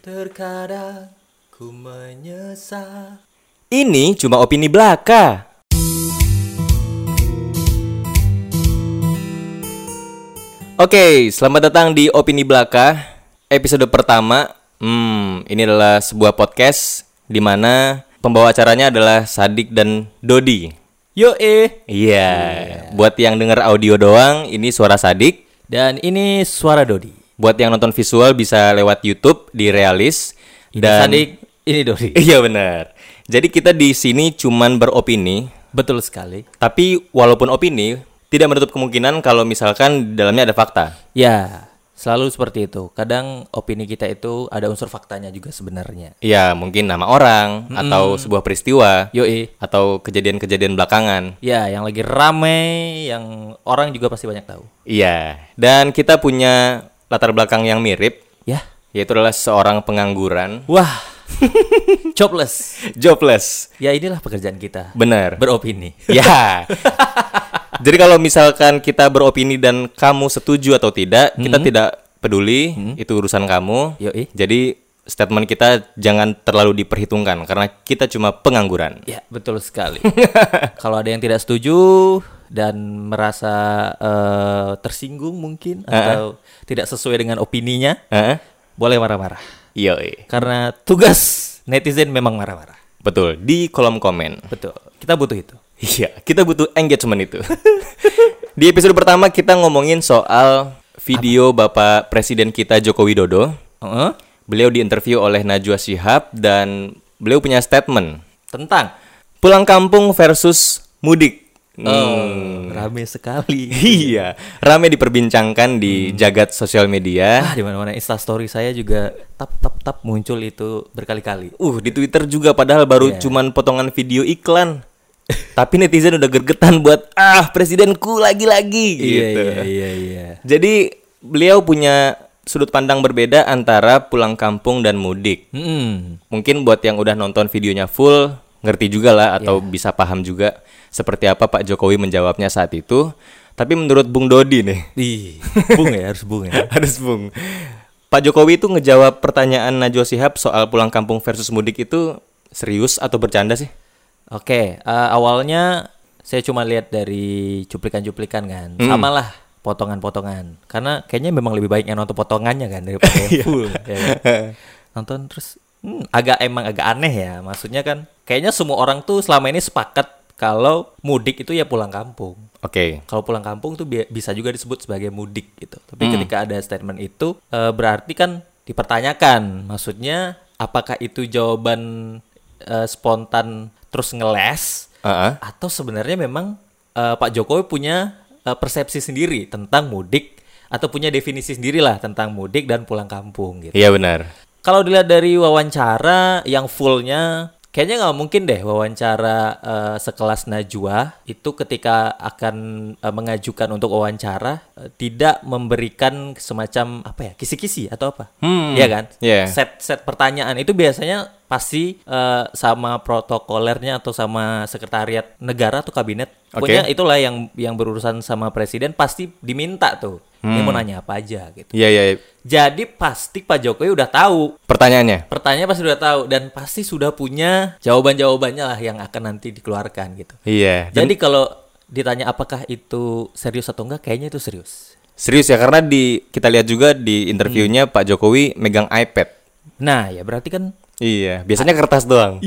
Terkadang ku menyesal. Ini cuma opini belaka. Oke, selamat datang di Opini Belaka episode pertama. Hmm, ini adalah sebuah podcast di mana pembawa acaranya adalah Sadik dan Dodi. Yo eh. Iya, buat yang denger audio doang, ini suara Sadik. Dan ini suara Dodi. Buat yang nonton visual bisa lewat YouTube di Realis. Ini dan Sadik, ini Dodi. Iya benar. Jadi kita di sini cuman beropini, Betul sekali. tapi walaupun opini tidak menutup kemungkinan kalau misalkan di dalamnya ada fakta. Ya, selalu seperti itu. Kadang opini kita itu ada unsur faktanya juga sebenarnya. Ya, mungkin nama orang atau sebuah peristiwa Yo eh. atau kejadian-kejadian belakangan. Ya, yang lagi rame, yang orang juga pasti banyak tahu. Iya. Dan kita punya latar belakang yang mirip, Ya. yaitu adalah seorang pengangguran, Wah. Jobless. jobless. Ya inilah pekerjaan kita. Benar. Beropini. Ya. Jadi kalau misalkan kita beropini dan kamu setuju atau tidak, kita tidak peduli, itu urusan kamu. Yoi. Jadi statement kita jangan terlalu diperhitungkan karena kita cuma pengangguran. Ya, betul sekali. Kalau ada yang tidak setuju dan merasa eh, tersinggung mungkin atau tidak sesuai dengan opininya, Heeh. boleh marah-marah. Yoi. Karena tugas netizen memang marah-marah. Betul, di kolom komen. Betul. Kita butuh itu. Iya, kita butuh engagement itu. di episode pertama kita ngomongin soal video Bapak Presiden kita Joko Widodo. Heeh. Beliau diinterview oleh Najwa Shihab dan beliau punya statement. Tentang Pulang kampung versus mudik. Oh, rame sekali. Iya, rame diperbincangkan di jagat sosial media. Ah, di mana-mana Insta story saya juga tap tap tap muncul itu berkali-kali. Uh, di Twitter juga padahal baru Iya. cuman potongan video iklan. Tapi netizen udah gergetan buat ah presidenku lagi-lagi gitu. Iya, iya, iya. Jadi beliau punya sudut pandang berbeda antara pulang kampung dan mudik. Hmm. Mungkin buat yang udah nonton videonya full ngerti juga lah atau Iya. bisa paham juga seperti apa Pak Jokowi menjawabnya saat itu. Tapi menurut Bung Dodi nih, Ih, bung ya, harus bung ya. harus Bung. Pak Jokowi itu ngejawab pertanyaan Najwa Shihab soal pulang kampung versus mudik itu serius atau bercanda sih? Oke, eh, awalnya saya cuma lihat dari cuplikan-cuplikan kan, sama lah potongan-potongan. Karena kayaknya memang lebih baik yang nonton potongannya kan daripada yang full. ya kan? Nonton terus hmm, agak emang agak aneh ya. Maksudnya kan, kayaknya semua orang tuh selama ini sepakat kalau mudik itu ya pulang kampung. Oke. Kalau pulang kampung tuh bi- bisa juga disebut sebagai mudik gitu. Tapi ketika ada statement itu eh, berarti kan dipertanyakan. Maksudnya apakah itu jawaban eh, spontan terus ngeles Heeh. atau sebenarnya memang eh, Pak Jokowi punya eh, persepsi sendiri tentang mudik atau punya definisi sendiri lah tentang mudik dan pulang kampung gitu. Iya benar. Kalau dilihat dari wawancara yang fullnya, kayaknya nggak mungkin deh wawancara eh, sekelas Najwa itu ketika akan eh, mengajukan untuk wawancara eh, tidak memberikan semacam apa ya kisi-kisi atau apa, Hmm, Iya kan? iya. Set set pertanyaan itu biasanya pasti eh, sama protokolernya atau sama sekretariat negara atau kabinet. Oke. Pokoknya itulah yang yang berurusan sama presiden pasti diminta tuh. Ini Hmm. mau nanya apa aja gitu. Iya iya. Jadi pasti Pak Jokowi udah tahu Pertanyaannya. Pertanyaan pasti sudah tahu dan pasti sudah punya jawaban-jawabannya lah yang akan nanti dikeluarkan gitu. Iya. Dan Jadi kalau ditanya apakah itu serius atau enggak, kayaknya itu serius. serius ya karena di kita lihat juga di interviewnya Pak Jokowi megang iPad. Nah, ya berarti kan Iya, biasanya kertas doang.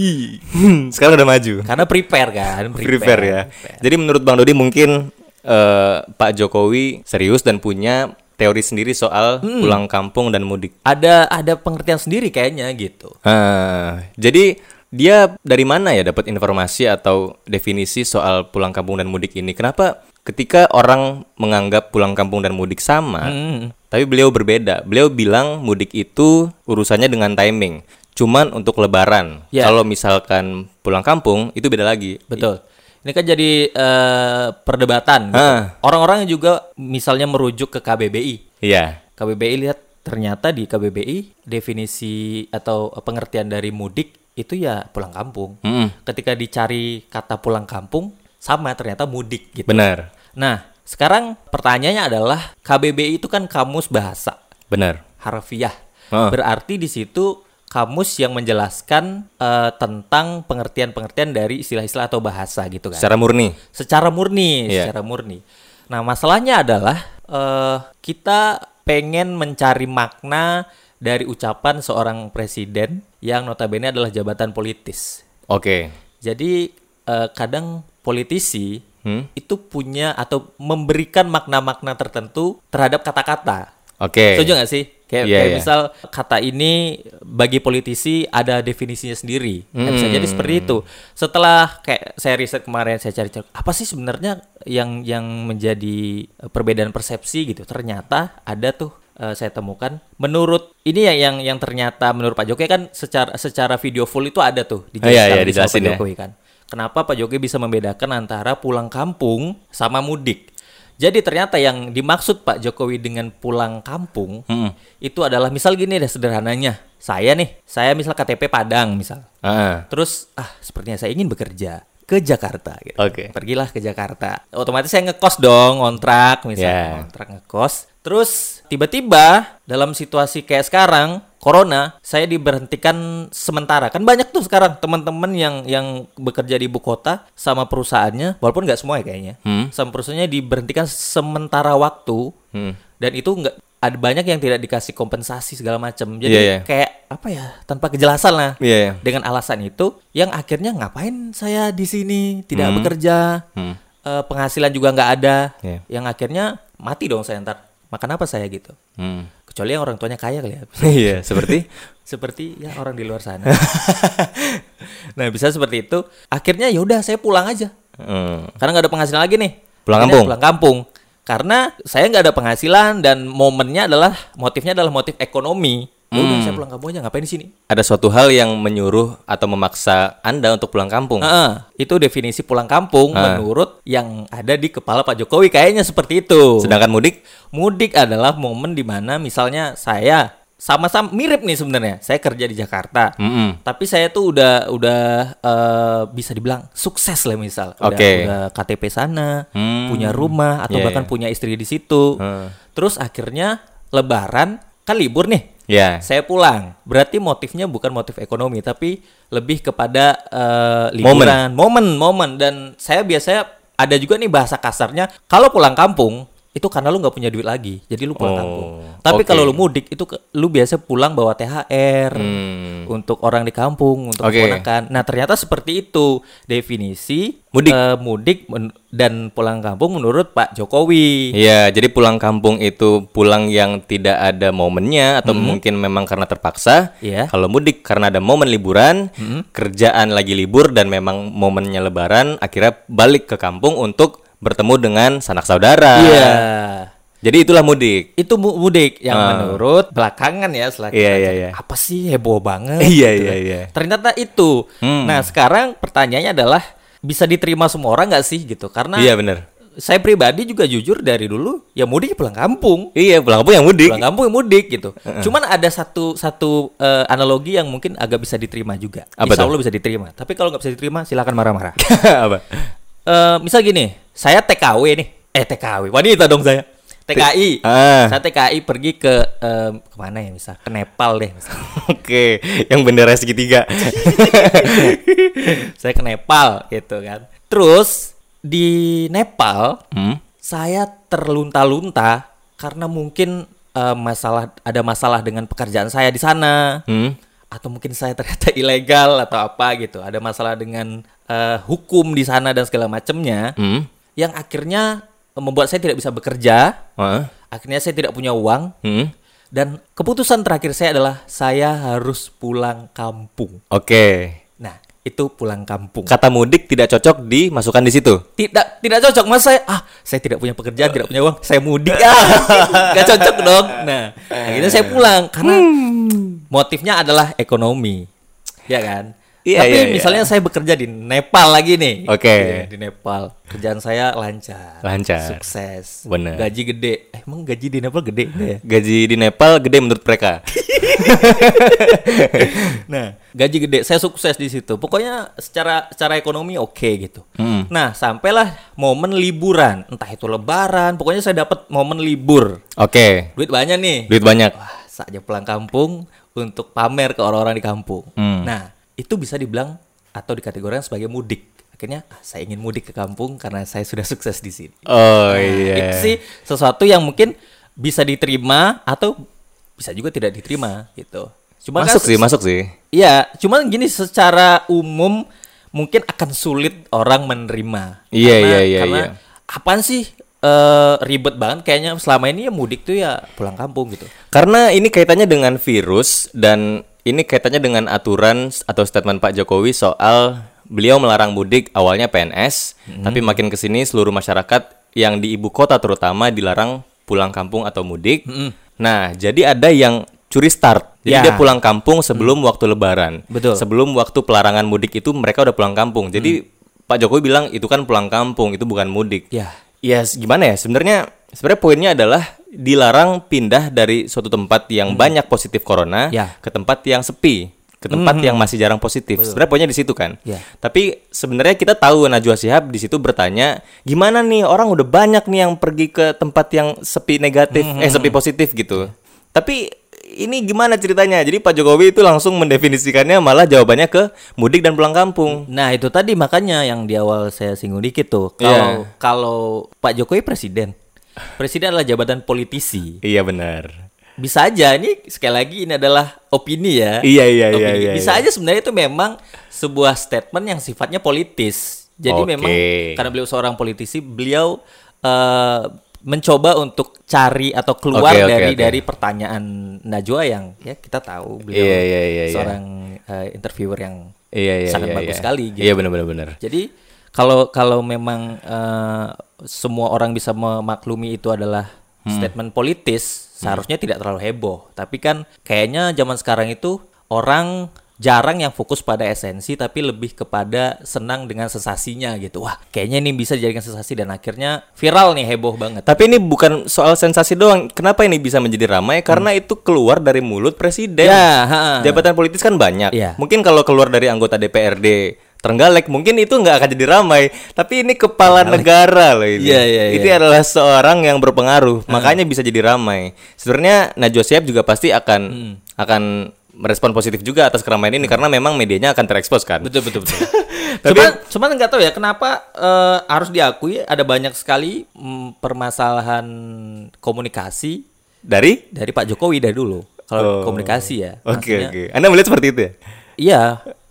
Sekarang udah maju. karena prepare kan, Prepare ya. Jadi menurut Bang Dodi mungkin eh, Pak Jokowi serius dan punya teori sendiri soal pulang kampung dan mudik. Ada ada pengertian sendiri kayaknya gitu. Ah, jadi dia dari mana ya dapat informasi atau definisi soal pulang kampung dan mudik ini? Kenapa ketika orang menganggap pulang kampung dan mudik sama, Hmm. tapi beliau berbeda. Beliau bilang mudik itu urusannya dengan timing. Cuman untuk lebaran. Ya. Kalau misalkan pulang kampung itu beda lagi. Betul. Ini kan jadi eh, perdebatan. gitu. Orang-orang juga misalnya merujuk ke KBBI. Iya. KBBI lihat ternyata di KBBI definisi atau pengertian dari mudik itu ya pulang kampung. Mm-mm. Ketika dicari kata pulang kampung sama ternyata mudik gitu. Benar. Nah, sekarang pertanyaannya adalah KBBI itu kan kamus bahasa Benar. harfiah. Ah. Berarti di situ kamus yang menjelaskan eh, tentang pengertian-pengertian dari istilah-istilah atau bahasa gitu kan. Secara murni. Secara murni, Iya. secara murni. Nah, masalahnya adalah eh, kita pengen mencari makna dari ucapan seorang presiden yang notabene adalah jabatan politis. Oke. Jadi eh, kadang politisi Hmm? itu punya atau memberikan makna-makna tertentu terhadap kata-kata. Oke. Setuju nggak sih? Kayak, Iya, kayak iya. misal kata ini bagi politisi ada definisinya sendiri. Nah, bisa Hmm. jadi seperti itu. Setelah kayak saya riset kemarin saya cari-cari apa sih sebenarnya yang yang menjadi eh, perbedaan persepsi gitu. Ternyata ada tuh eh, saya temukan menurut ini yang yang yang ternyata menurut Pak Jokowi kan secara secara video full itu ada tuh Oh, iya, iya, dijelaskan dijelasin Pak ya. Jokowi kan. Kenapa Pak Jokowi bisa membedakan antara pulang kampung sama mudik? Jadi ternyata yang dimaksud Pak Jokowi dengan pulang kampung Hmm. itu adalah misal gini deh sederhananya. Saya nih, saya misal KTP Padang misal. Ah. Terus ah sepertinya saya ingin bekerja ke Jakarta gitu. Oke. Pergilah ke Jakarta. Otomatis saya ngekos dong, kontrak misalnya, Yeah. kontrak ngekos. Terus tiba-tiba dalam situasi kayak sekarang corona, saya diberhentikan sementara. Kan banyak tuh sekarang teman-teman yang yang bekerja di ibu kota sama perusahaannya, walaupun nggak semua ya kayaknya. Hmm. Sama perusahaannya diberhentikan sementara waktu Hmm. dan itu nggak ada banyak yang tidak dikasih kompensasi segala macam. Jadi Iya, iya. kayak apa ya tanpa kejelasan lah. Iya, iya. Dengan alasan itu yang akhirnya ngapain saya di sini tidak Hmm. bekerja, Hmm. eh, penghasilan juga nggak ada. Iya. Yang akhirnya mati dong saya ntar. Makan apa saya gitu? Hmm. Kecuali yang orang tuanya kaya kali ya. Iya, seperti seperti ya orang di luar sana. nah bisa seperti itu. Akhirnya ya udah saya pulang aja. Hmm. Karena nggak ada penghasilan lagi nih. Pulang Akhirnya kampung? Pulang kampung. Karena saya nggak ada penghasilan dan momennya adalah motifnya adalah motif ekonomi. Ya udah Hmm. saya pulang kampung aja ngapain di sini? ada suatu hal yang menyuruh atau memaksa Anda untuk pulang kampung. Heeh, itu definisi pulang kampung Ah. menurut yang ada di kepala Pak Jokowi kayaknya seperti itu. Sedangkan mudik Mudik adalah momen di mana misalnya saya sama-sama mirip nih sebenarnya. Saya kerja di Jakarta. Mm-mm. Tapi saya tuh udah udah eh, bisa dibilang sukses lah misal. Udah, Oke. udah KTP sana, Hmm. punya rumah atau Iya, bahkan iya. punya istri di situ. Hmm. Terus akhirnya Lebaran kan libur nih. Ya. Saya pulang. Berarti motifnya bukan motif ekonomi tapi lebih kepada eh, liburan, momen, momen dan saya biasanya ada juga nih bahasa kasarnya kalau pulang kampung itu karena lu nggak punya duit lagi, jadi lu pulang Oh, kampung. Tapi oke. kalau lu mudik itu ke- lu biasa pulang bawa THR Hmm. untuk orang di kampung, untuk Oke. keponakan. Nah ternyata seperti itu definisi Mudik. eh, mudik men- dan pulang kampung menurut Pak Jokowi. Iya, jadi pulang kampung itu pulang yang tidak ada momennya atau mungkin memang karena terpaksa. Iya. Kalau mudik karena ada momen liburan, kerjaan lagi libur dan memang momennya lebaran, akhirnya balik ke kampung untuk bertemu dengan sanak saudara. Iya. Jadi itulah mudik. itu mu- mudik yang Ah. menurut belakangan ya setelah Iya, iya, cari, iya. apa sih heboh banget Iya, gitu iya, kan. iya. ternyata itu Hmm. nah sekarang pertanyaannya adalah bisa diterima semua orang nggak sih gitu karena Iya benar. saya pribadi juga jujur dari dulu ya mudik ya pulang kampung Iya, pulang kampung yang mudik. pulang kampung ya mudik gitu cuman ada satu satu eh, analogi yang mungkin agak bisa diterima juga Apa Insya? Allah bisa diterima tapi kalau nggak bisa diterima silakan marah-marah Apa? Eh, misal gini, saya TKW nih, eh TKW, wanita dong saya, TKI, Ah. saya TKI pergi ke eh, ke mana ya misal, ke Nepal deh, misal. Oke, yang bendera segitiga. saya ke Nepal gitu kan. Terus di Nepal Hmm? saya terlunta-lunta karena mungkin eh, masalah ada masalah dengan pekerjaan saya di sana. Hmm? atau mungkin saya ternyata ilegal atau apa gitu ada masalah dengan eh, hukum di sana dan segala macamnya Hmm? Yang akhirnya membuat saya tidak bisa bekerja, Hah? akhirnya saya tidak punya uang Hmm? dan keputusan terakhir saya adalah saya harus pulang kampung. Oke. Nah, itu pulang kampung. Kata mudik tidak cocok dimasukkan di situ. Tidak tidak cocok mas saya ah saya tidak punya pekerjaan tidak punya uang saya mudik ah nggak cocok dong nah akhirnya saya pulang karena motifnya adalah ekonomi ya kan Iya, tapi iya, iya. misalnya saya bekerja di Nepal lagi nih Oke. Iya, di Nepal kerjaan saya lancar Lancar. sukses Bener. gaji gede eh, emang gaji di Nepal gede ya Gaji di Nepal gede menurut mereka. nah gaji gede saya sukses di situ pokoknya secara secara ekonomi oke gitu Hmm. nah sampailah momen liburan entah itu lebaran pokoknya saya dapat momen libur Oke. duit banyak nih Duit banyak. Wah, saatnya pulang kampung untuk pamer ke orang-orang di kampung. Hmm. Nah, itu bisa dibilang atau dikategorikan sebagai mudik. Akhirnya ah, saya ingin mudik ke kampung karena saya sudah sukses di sini. Oh Nah, iya. Itu sih sesuatu yang mungkin bisa diterima atau bisa juga tidak diterima gitu. Cuma Masuk kan sih, masuk sih. Iya, cuman gini secara umum mungkin akan sulit orang menerima. Iya, iya, iya, Karena iya. apaan sih eh, ribet banget kayaknya selama ini ya mudik tuh ya pulang kampung gitu. Karena ini kaitannya dengan virus dan ini kaitannya dengan aturan atau statement Pak Jokowi soal beliau melarang mudik awalnya PNS, tapi makin ke sini seluruh masyarakat yang di ibu kota terutama dilarang pulang kampung atau mudik. Nah, jadi ada yang curi start. Jadi Ya. dia pulang kampung sebelum waktu lebaran. Betul. Sebelum waktu pelarangan mudik itu mereka udah pulang kampung. Jadi Pak Jokowi bilang itu kan pulang kampung, itu bukan mudik. Ya. Ya gimana ya sebenarnya sebenarnya poinnya adalah dilarang pindah dari suatu tempat yang banyak positif corona Ya. ke tempat yang sepi ke tempat yang masih jarang positif. Sebenarnya poinnya di situ kan. Ya. Tapi sebenarnya kita tahu Najwa Shihab di situ bertanya, gimana nih orang udah banyak nih yang pergi ke tempat yang sepi negatif, eh sepi positif gitu. Tapi ini gimana ceritanya? Jadi Pak Jokowi itu langsung mendefinisikannya malah jawabannya ke mudik dan pulang kampung. Nah, itu tadi makanya yang di awal saya singgung dikit tuh. Kalau Iya. kalau Pak Jokowi presiden. Presiden adalah jabatan politisi. Iya benar. Bisa aja ini sekali lagi ini adalah opini ya. Iya, iya, iya, Opini. iya, Bisa iya. aja sebenarnya itu memang sebuah statement yang sifatnya politis. Jadi Oke. memang karena beliau seorang politisi, beliau eh, mencoba untuk cari atau keluar Oke, oke, dari oke. dari pertanyaan Najwa yang ya kita tahu beliau Iya, iya, iya, iya. seorang eh, interviewer yang Iya iya sangat iya, bagus iya. sekali gitu. Iya benar benar benar. Jadi kalau kalau memang eh, semua orang bisa memaklumi itu adalah Hmm. statement politis, seharusnya tidak terlalu heboh. Tapi kan kayaknya zaman sekarang itu orang jarang yang fokus pada esensi tapi lebih kepada senang dengan sensasinya gitu. Wah, kayaknya ini bisa dijadikan sensasi dan akhirnya viral nih heboh banget. Tapi ini bukan soal sensasi doang. Kenapa ini bisa menjadi ramai? Karena itu keluar dari mulut presiden. Hmm. Ya, ha. Jabatan politis kan banyak. Iya. Mungkin kalau keluar dari anggota DPRD Trenggalek mungkin itu nggak akan jadi ramai. Tapi ini kepala negara loh ini. Iya, iya, Ini iya. adalah seorang yang berpengaruh. Makanya bisa jadi ramai. Sebenarnya Najwa Shihab juga pasti akan Hmm. akan merespon positif juga atas keramaian ini karena memang medianya akan terekspos kan. Betul betul betul. Tapi- cuman cuman nggak tahu ya kenapa eh, harus diakui ada banyak sekali mm, permasalahan komunikasi Dari dari Pak Jokowi dari dulu. Kalau Oh. komunikasi ya. Oke maksudnya- oke. Anda melihat seperti itu ya? Iya,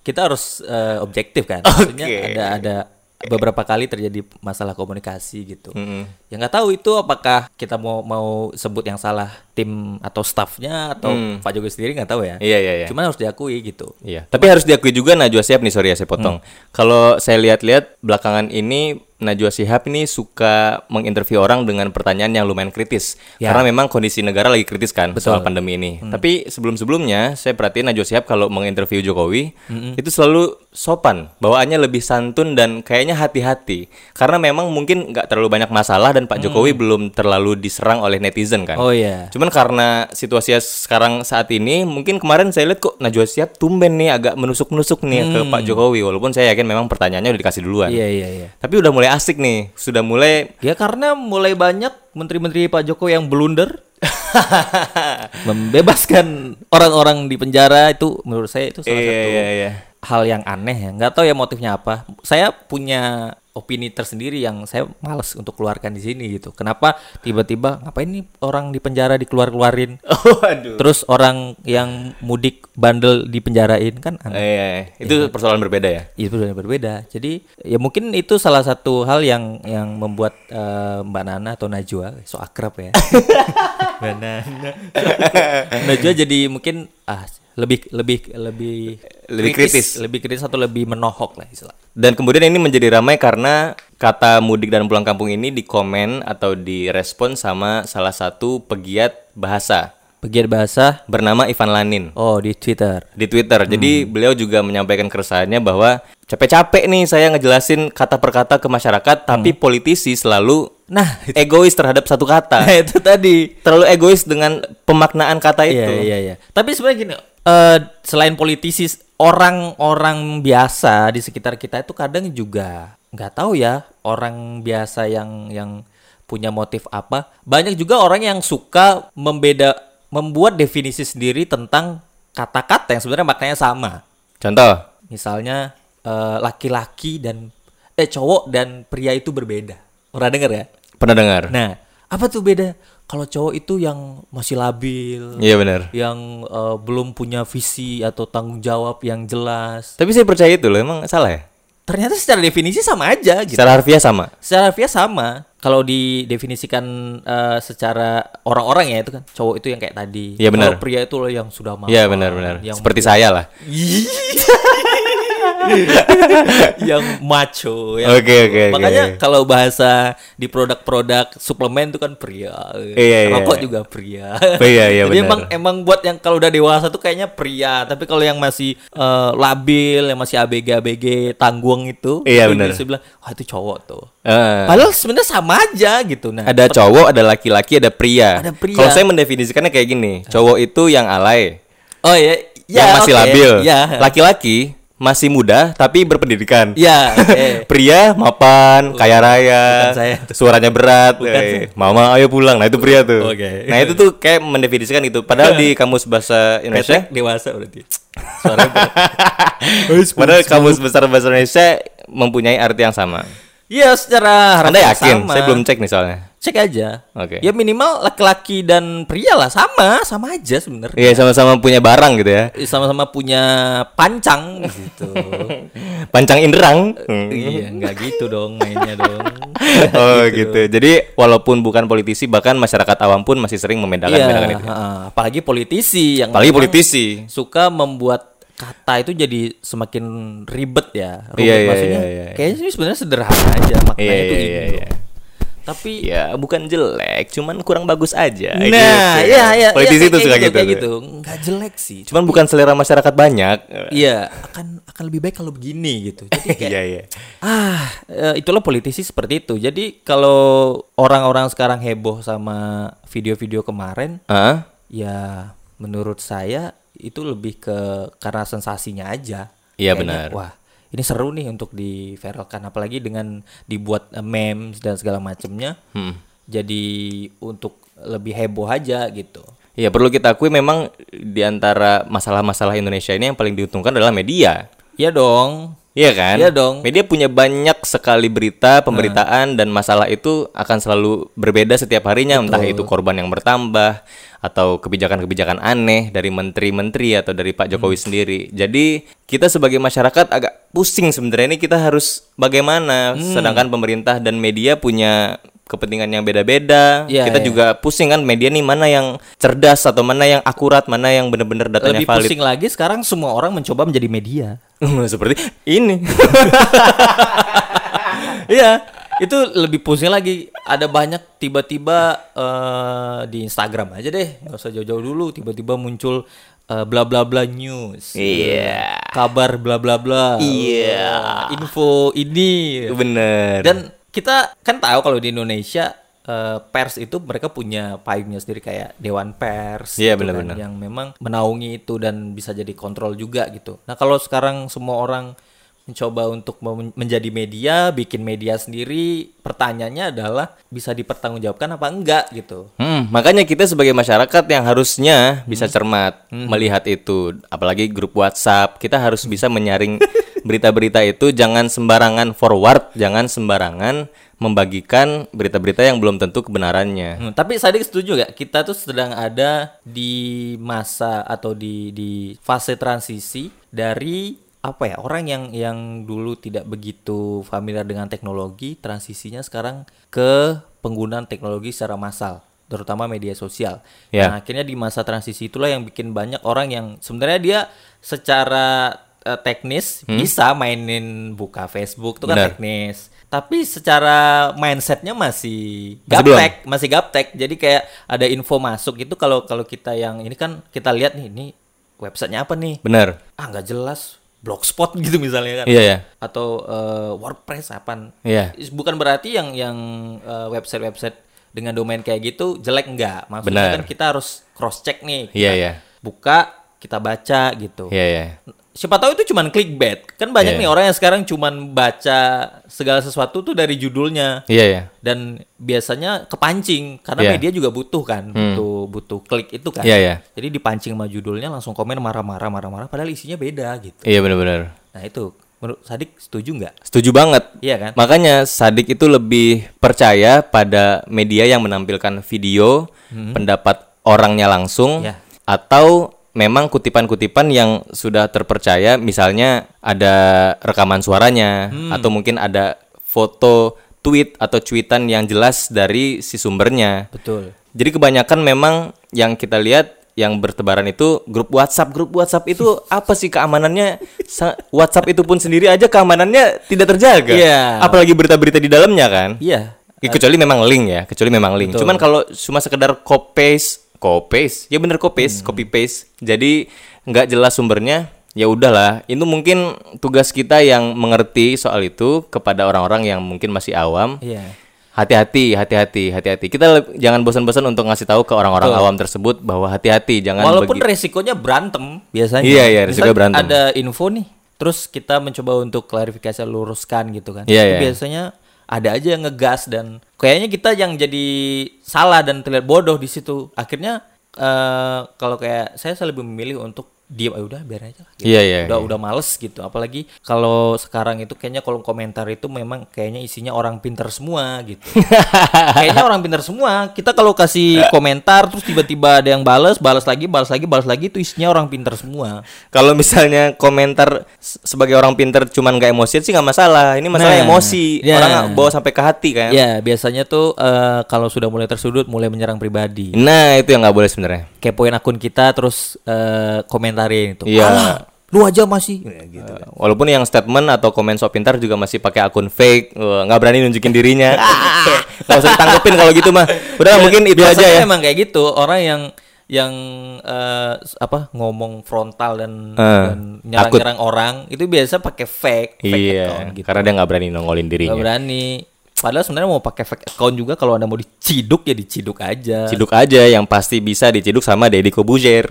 kita harus eh, objektif kan. Maksudnya Oke. ada ada beberapa kali terjadi masalah komunikasi gitu. Mm-mm. Ya nggak tahu itu apakah kita mau mau sebut yang salah tim atau staffnya atau Pak Jokowi sendiri nggak tahu ya. Hmm. Iya iya iya. Cuman harus diakui gitu. Iya. Tapi harus diakui juga Najwa Shihab nih sorry ya saya potong. Kalau saya lihat-lihat belakangan ini Najwa Shihab ini suka menginterview orang dengan pertanyaan yang lumayan kritis. Ya. Karena memang kondisi negara lagi kritis kan soal pandemi ini. Tapi sebelum-sebelumnya saya perhatiin Najwa Shihab kalau menginterview Jokowi itu selalu sopan, bawaannya lebih santun dan kayaknya hati-hati. Karena memang mungkin nggak terlalu banyak masalah dan Pak Jokowi belum terlalu diserang oleh netizen kan. Oh iya. Cuman karena situasinya sekarang saat ini, mungkin kemarin saya lihat kok Najwa Shihab tumben nih agak menusuk-menusuk nih ke Pak Jokowi. Walaupun saya yakin memang pertanyaannya udah dikasih duluan. Iya iya iya. Tapi udah mulai asik nih, sudah mulai Ya karena mulai banyak menteri-menteri Pak Jokowi yang blunder membebaskan orang-orang di penjara itu menurut saya itu salah Iya, satu iya, iya. hal yang aneh ya. Nggak tahu ya motifnya apa. Saya punya opini tersendiri yang saya males untuk keluarkan di sini gitu. Kenapa tiba-tiba ngapain nih orang di penjara dikeluar-keluarin? Oh, aduh. Terus orang yang mudik bandel dipenjarain kan aneh. Iya, iya. itu persoalan berbeda ya. Itu berbeda berbeda. Jadi ya mungkin itu salah satu hal yang yang membuat eh, Mbak Nana atau Najwa so akrab ya. Mbak Nana. Najwa jadi mungkin ah lebih lebih lebih Lebih kritis. lebih kritis atau lebih menohok lah istilah. Dan kemudian ini menjadi ramai karena kata mudik dan pulang kampung ini dikomen atau direspon sama salah satu pegiat bahasa Pegiat bahasa bernama Ivan Lanin. oh di Twitter. di Twitter. Jadi beliau juga menyampaikan keresahannya bahwa capek-capek nih saya ngejelasin kata per kata ke masyarakat, tapi politisi selalu Nah, egois terhadap satu kata. itu tadi. Terlalu egois dengan pemaknaan kata itu. Iya iya iya. Tapi sebenarnya gini, eh selain politisi, orang-orang biasa di sekitar kita itu kadang juga nggak tahu ya orang biasa yang yang punya motif apa. Banyak juga orang yang suka membeda membuat definisi sendiri tentang kata-kata yang sebenarnya maknanya sama. Contoh. Misalnya eh, laki-laki dan eh cowok dan pria itu berbeda. Pernah dengar ya? Pernah dengar? Nah, apa tuh beda? Kalau cowok itu yang masih labil, Iya benar. yang eh, belum punya visi atau tanggung jawab yang jelas. Tapi saya percaya itu loh, emang salah ya? Ternyata secara definisi sama aja gitu. Secara harfiah sama. Secara harfiah sama. Kalau didefinisikan eh, secara orang-orang ya itu kan cowok itu yang kayak tadi. Iya, benar. Kalau pria itu loh yang sudah mapan. Iya benar-benar. Yang Seperti saya lah. yang macho yang Oke, oke, oke. makanya kalau bahasa di produk-produk suplemen itu kan pria Iya, iya, rokok iya. juga pria Oh, iya, iya, jadi benar. emang emang buat yang kalau udah dewasa tuh kayaknya pria tapi kalau yang masih eh, labil yang masih abg abg tangguang itu Iya, benar. bisa bilang wah itu cowok tuh Eh, padahal sebenarnya sama aja gitu nah ada cowok, ada laki-laki, ada pria. Ada pria. Kalau saya mendefinisikannya kayak gini, cowok itu yang alay, oh ya yang masih oke. labil. ya Laki-laki masih muda tapi berpendidikan. ya oke. Pria mapan, kaya raya, bukan saya. suaranya berat, Bukan eh, mama ayo pulang. Nah itu pria tuh. Oke. Nah itu tuh kayak mendefinisikan itu. Padahal di kamus bahasa Indonesia, Ketek dewasa berarti suaranya berat. padahal kamus besar bahasa Indonesia mempunyai arti yang sama. Iya secara Anda yakin? sama. Saya belum cek nih soalnya. Cek aja. Oke. Ya minimal laki-laki dan pria lah sama, sama aja sebenarnya. Iya sama-sama punya barang gitu ya. Sama-sama punya pancang gitu. Pancang inderang. Hmm. iya, nggak gitu dong mainnya dong. Oh gitu. Jadi walaupun bukan politisi bahkan masyarakat awam pun masih sering membedakan Iya, itu. heeh. apalagi politisi yang Apalagi politisi. suka membuat kata itu jadi semakin ribet ya. Rumit Iya, iya, maksudnya. iya, iya. Kayaknya sih sebenarnya sederhana aja maknanya Iya, itu iya, ini. iya, iya. Tapi Ya bukan jelek, cuman kurang bagus aja. Nah, gitu. iya iya. Politisi iya, itu kayak suka gitu. Kayak gitu. Nggak jelek sih. Cuman bukan selera masyarakat banyak. Iya, akan akan lebih baik kalau begini gitu. Jadi kayak Iya iya. ah, eh, itulah politisi seperti itu. Jadi kalau orang-orang sekarang heboh sama video-video kemarin, Ah? ya menurut saya itu lebih ke karena sensasinya aja. Iya, benar. Wah, ini seru nih untuk diviralkan apalagi dengan dibuat eh, memes dan segala macamnya. Hmm. Jadi untuk lebih heboh aja gitu. Iya perlu kita akui memang di antara masalah-masalah Indonesia ini yang paling diuntungkan adalah media. Iya dong. Iya kan? Iya dong. Media punya banyak sekali berita, pemberitaan dan masalah itu akan selalu berbeda setiap harinya, entah itu korban yang bertambah atau kebijakan-kebijakan aneh dari menteri-menteri atau dari Pak Jokowi Hmm. sendiri. Jadi kita sebagai masyarakat agak pusing sebenarnya ini kita harus bagaimana, Hmm. sedangkan pemerintah dan media punya kepentingan yang beda-beda. Iya, kita iya. juga pusing kan media nih mana yang cerdas atau mana yang akurat, mana yang benar-benar datanya Lebih valid. pusing lagi sekarang semua orang mencoba menjadi media. Seperti ini. Iya, itu lebih pusing lagi. Ada banyak tiba-tiba eh, di Instagram aja deh, nggak usah jauh-jauh dulu. Tiba-tiba muncul eh, bla bla bla news. Iya. Kabar bla bla bla. Iya. Eh, Info ini. Bener. Dan kita kan tahu kalau di Indonesia eh, pers itu mereka punya payungnya sendiri kayak dewan pers Iya, gitu kan, benar-benar. yang memang menaungi itu dan bisa jadi kontrol juga gitu. Nah, kalau sekarang semua orang mencoba untuk menjadi media, bikin media sendiri, pertanyaannya adalah bisa dipertanggungjawabkan apa enggak gitu. Hmm, makanya kita sebagai masyarakat yang harusnya bisa cermat melihat itu, apalagi grup WhatsApp, kita harus bisa menyaring berita-berita itu, jangan sembarangan forward, jangan sembarangan membagikan berita-berita yang belum tentu kebenarannya. Hmm, tapi Sadik setuju gak? Kita tuh sedang ada di masa atau di di fase transisi dari apa ya orang yang yang dulu tidak begitu familiar dengan teknologi transisinya sekarang ke penggunaan teknologi secara massal terutama media sosial. Ya. Nah akhirnya di masa transisi itulah yang bikin banyak orang yang sebenarnya dia secara eh, teknis bisa mainin buka Facebook itu kan Benar. teknis tapi secara mindsetnya masih Masih gaptek masih gaptek jadi kayak ada info masuk itu kalau kalau kita yang ini kan kita lihat nih ini websitenya apa nih Bener. ah nggak jelas blogspot gitu misalnya kan Iya ya. atau eh, WordPress apaan Iya. bukan berarti yang yang eh, website-website dengan domain kayak gitu jelek enggak maksudnya Benar. kan kita harus cross check nih Iya Kita ya. buka kita baca gitu Iya ya. Siapa tahu itu cuman clickbait. Kan banyak Iya. nih orang yang sekarang cuman baca segala sesuatu tuh dari judulnya. Iya ya. Dan biasanya kepancing karena Iya. media juga butuh kan, butuh butuh klik itu kan. Iya ya. Jadi dipancing sama judulnya langsung komen marah-marah marah-marah padahal isinya beda gitu. Iya benar-benar. Nah, itu menurut Sadik setuju nggak? Setuju banget. Iya kan? Makanya Sadik itu lebih percaya pada media yang menampilkan video, pendapat orangnya langsung, Ya. atau memang kutipan-kutipan yang sudah terpercaya, misalnya ada rekaman suaranya, atau mungkin ada foto tweet atau cuitan yang jelas dari si sumbernya. Betul. Jadi kebanyakan memang yang kita lihat yang bertebaran itu grup WhatsApp. Grup WhatsApp itu apa sih keamanannya? Sa- WhatsApp itu pun sendiri aja keamanannya tidak terjaga. Iya. Apalagi berita-berita di dalamnya kan? Iya. Ya, kecuali memang link ya, kecuali memang link. Cuman kalau cuma sekedar copy paste, paste, ya bener copy paste, copy paste. Jadi nggak jelas sumbernya, ya udahlah. Itu mungkin tugas kita yang mengerti soal itu kepada orang-orang yang mungkin masih awam. Iya. Hati-hati, hati-hati, hati-hati. Kita jangan bosan-bosan untuk ngasih tahu ke orang-orang awam tersebut bahwa hati-hati, jangan Walaupun begi- resikonya berantem biasanya. Iya, iya, resikonya berantem. Ada info nih, terus kita mencoba untuk klarifikasi luruskan gitu kan. Iya, Itu iya. biasanya ada aja yang ngegas dan kayaknya kita yang jadi salah dan terlihat bodoh di situ. Akhirnya eh kalau kayak saya saya lebih memilih untuk diam ah udah biar aja lah, gitu. Iya, iya, udah iya. udah males gitu apalagi kalau sekarang itu kayaknya kolom komentar itu memang kayaknya isinya orang pinter semua gitu kayaknya orang pinter semua kita kalau kasih komentar terus tiba-tiba ada yang balas balas lagi balas lagi balas lagi itu isinya orang pinter semua Kalau misalnya komentar sebagai orang pinter cuman gak emosian sih nggak masalah. Ini masalah Nah, emosi. iya. Orang bawa sampai ke hati kan. ya biasanya tuh eh, kalau sudah mulai tersudut mulai menyerang pribadi Nah, itu yang nggak boleh sebenarnya. Kepoin akun kita terus eh, komentarin itu Iya. "Alah, lu aja masih Ya, gitu Eh, Walaupun yang statement atau komen sok pintar juga masih pakai akun fake, Wah, nggak berani nunjukin dirinya. Nggak usah ditanggepin kalau gitu mah. Udah mungkin itu aja ya. emang kayak gitu orang yang yang eh, s- apa ngomong frontal dan, Eh, dan nyerang-nyerang orang itu biasa pakai fake, fake Iya, account gitu. karena dia nggak berani nongolin Nggak dirinya. berani. Padahal sebenarnya mau pakai fake account juga kalau anda mau diciduk ya diciduk aja. Ciduk aja yang pasti bisa diciduk sama Deddy Kobuzer.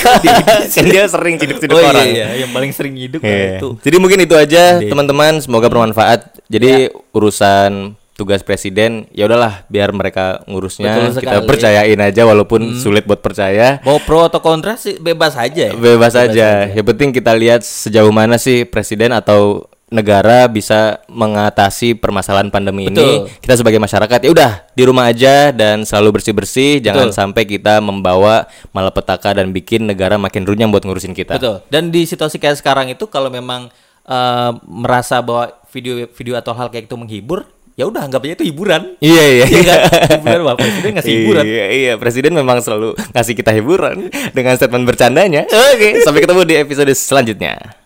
kan dia sering ciduk-ciduk oh orang. iya, iya, yang paling sering hidup Iya. itu. Jadi mungkin itu aja teman-teman, semoga bermanfaat. Jadi urusan tugas presiden ya udahlah biar mereka ngurusnya kita percayain aja walaupun sulit buat percaya. Mau pro atau kontra sih bebas aja ya. Bebas aja. Yang penting kita lihat sejauh mana sih presiden atau negara bisa mengatasi permasalahan pandemi Betul. ini. Kita sebagai masyarakat ya udah di rumah aja dan selalu bersih-bersih, jangan sampai kita membawa malapetaka dan bikin negara makin runyam buat ngurusin kita. Betul. Dan di situasi kayak sekarang itu kalau memang eh, merasa bahwa video-video atau hal kayak itu menghibur, ya udah anggap aja itu hiburan. Iya iya. Iya kan? Hiburan Bapak Presiden ngasih hiburan. Iya, iya, presiden memang selalu ngasih kita hiburan dengan statement bercandanya. Oke, sampai ketemu di episode selanjutnya.